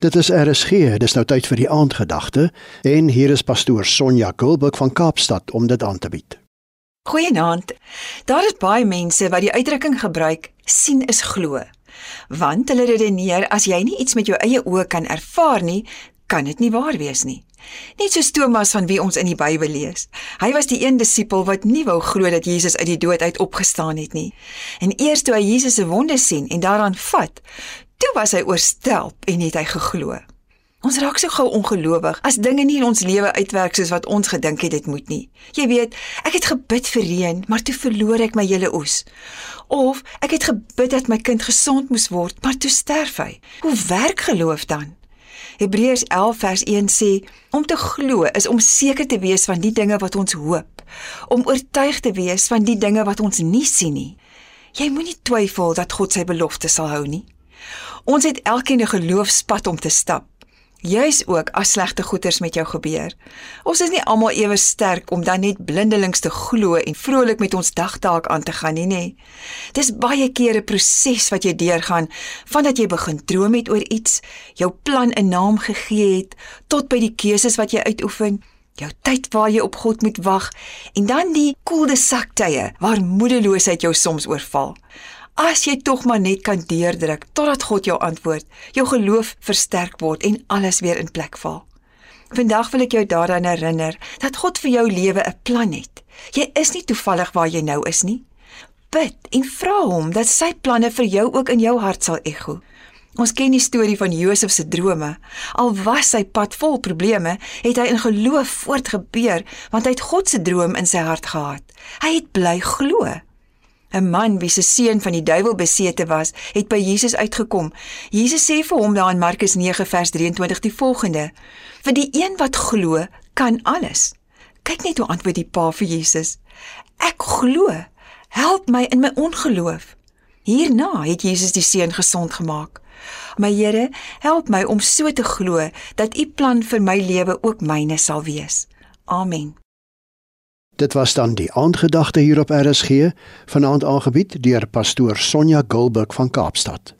Dit is RSG, dis nou tyd vir die aandgedagte en hier is pastoor Sonja Gulburg van Kaapstad om dit aan te bied. Goeienaand. Daar is baie mense wat die uitdrukking gebruik sien is glo. Want hulle redeneer as jy nie iets met jou eie oë kan ervaar nie, kan dit nie waar wees nie. Net so Thomas van wie ons in die Bybel lees. Hy was die een disipel wat nie wou glo dat Jesus uit die dood uit opgestaan het nie. En eers toe hy Jesus se wonde sien en daaraan vat, Toe was hy oorstelp en het hy geglo. Ons raak so gou ongelowig as dinge nie in ons lewe uitwerk soos wat ons gedink het dit moet nie. Jy weet, ek het gebid vir reën, maar toe verloor ek my hele oes. Of ek het gebid dat my kind gesond moes word, maar toe sterf hy. Hoe werk geloof dan? Hebreërs 11 vers 1 sê: Om te glo is om seker te wees van die dinge wat ons hoop, om oortuig te wees van die dinge wat ons nie sien nie. Jy moenie twyfel dat God sy belofte sal hou nie. Ons het elkeen 'n geloofspad om te stap. Juis ook as slegte goeters met jou gebeur. Ons is nie almal ewe sterk om dan net blindelings te glo en vrolik met ons dagtaak aan te gaan nie, nê. Dis baie keer 'n proses wat jy deurgaan vandat jy begin droom het oor iets, jou plan 'n naam gegee het, tot by die keuses wat jy uitoefen, jou tyd waar jy op God moet wag en dan die koelde saktye waar moedeloosheid jou soms oorval. As jy tog maar net kan deurdruk totdat God jou antwoord, jou geloof versterk word en alles weer in plek val. Vandag wil ek jou daaraan herinner dat God vir jou lewe 'n plan het. Jy is nie toevallig waar jy nou is nie. Bid en vra hom dat sy planne vir jou ook in jou hart sal ekho. Ons ken die storie van Josef se drome. Al was sy pad vol probleme, het hy in geloof voortgebeur want hy het God se droom in sy hart gehad. Hy het bly glo. 'n Man wie se seun van die duiwel besete was, het by Jesus uitgekom. Jesus sê vir hom daar in Markus 9 vers 23 die volgende: "Vir die een wat glo, kan alles." Kyk net hoe antwoord die Pa vir Jesus: "Ek glo. Help my in my ongeloof." Hierna het Jesus die seun gesond gemaak. My Here, help my om so te glo dat U plan vir my lewe ook myne sal wees. Amen. Dit was dan die aandgedagte hier op RSG, vanaand aangebied deur pastoor Sonja Gulburg van Kaapstad.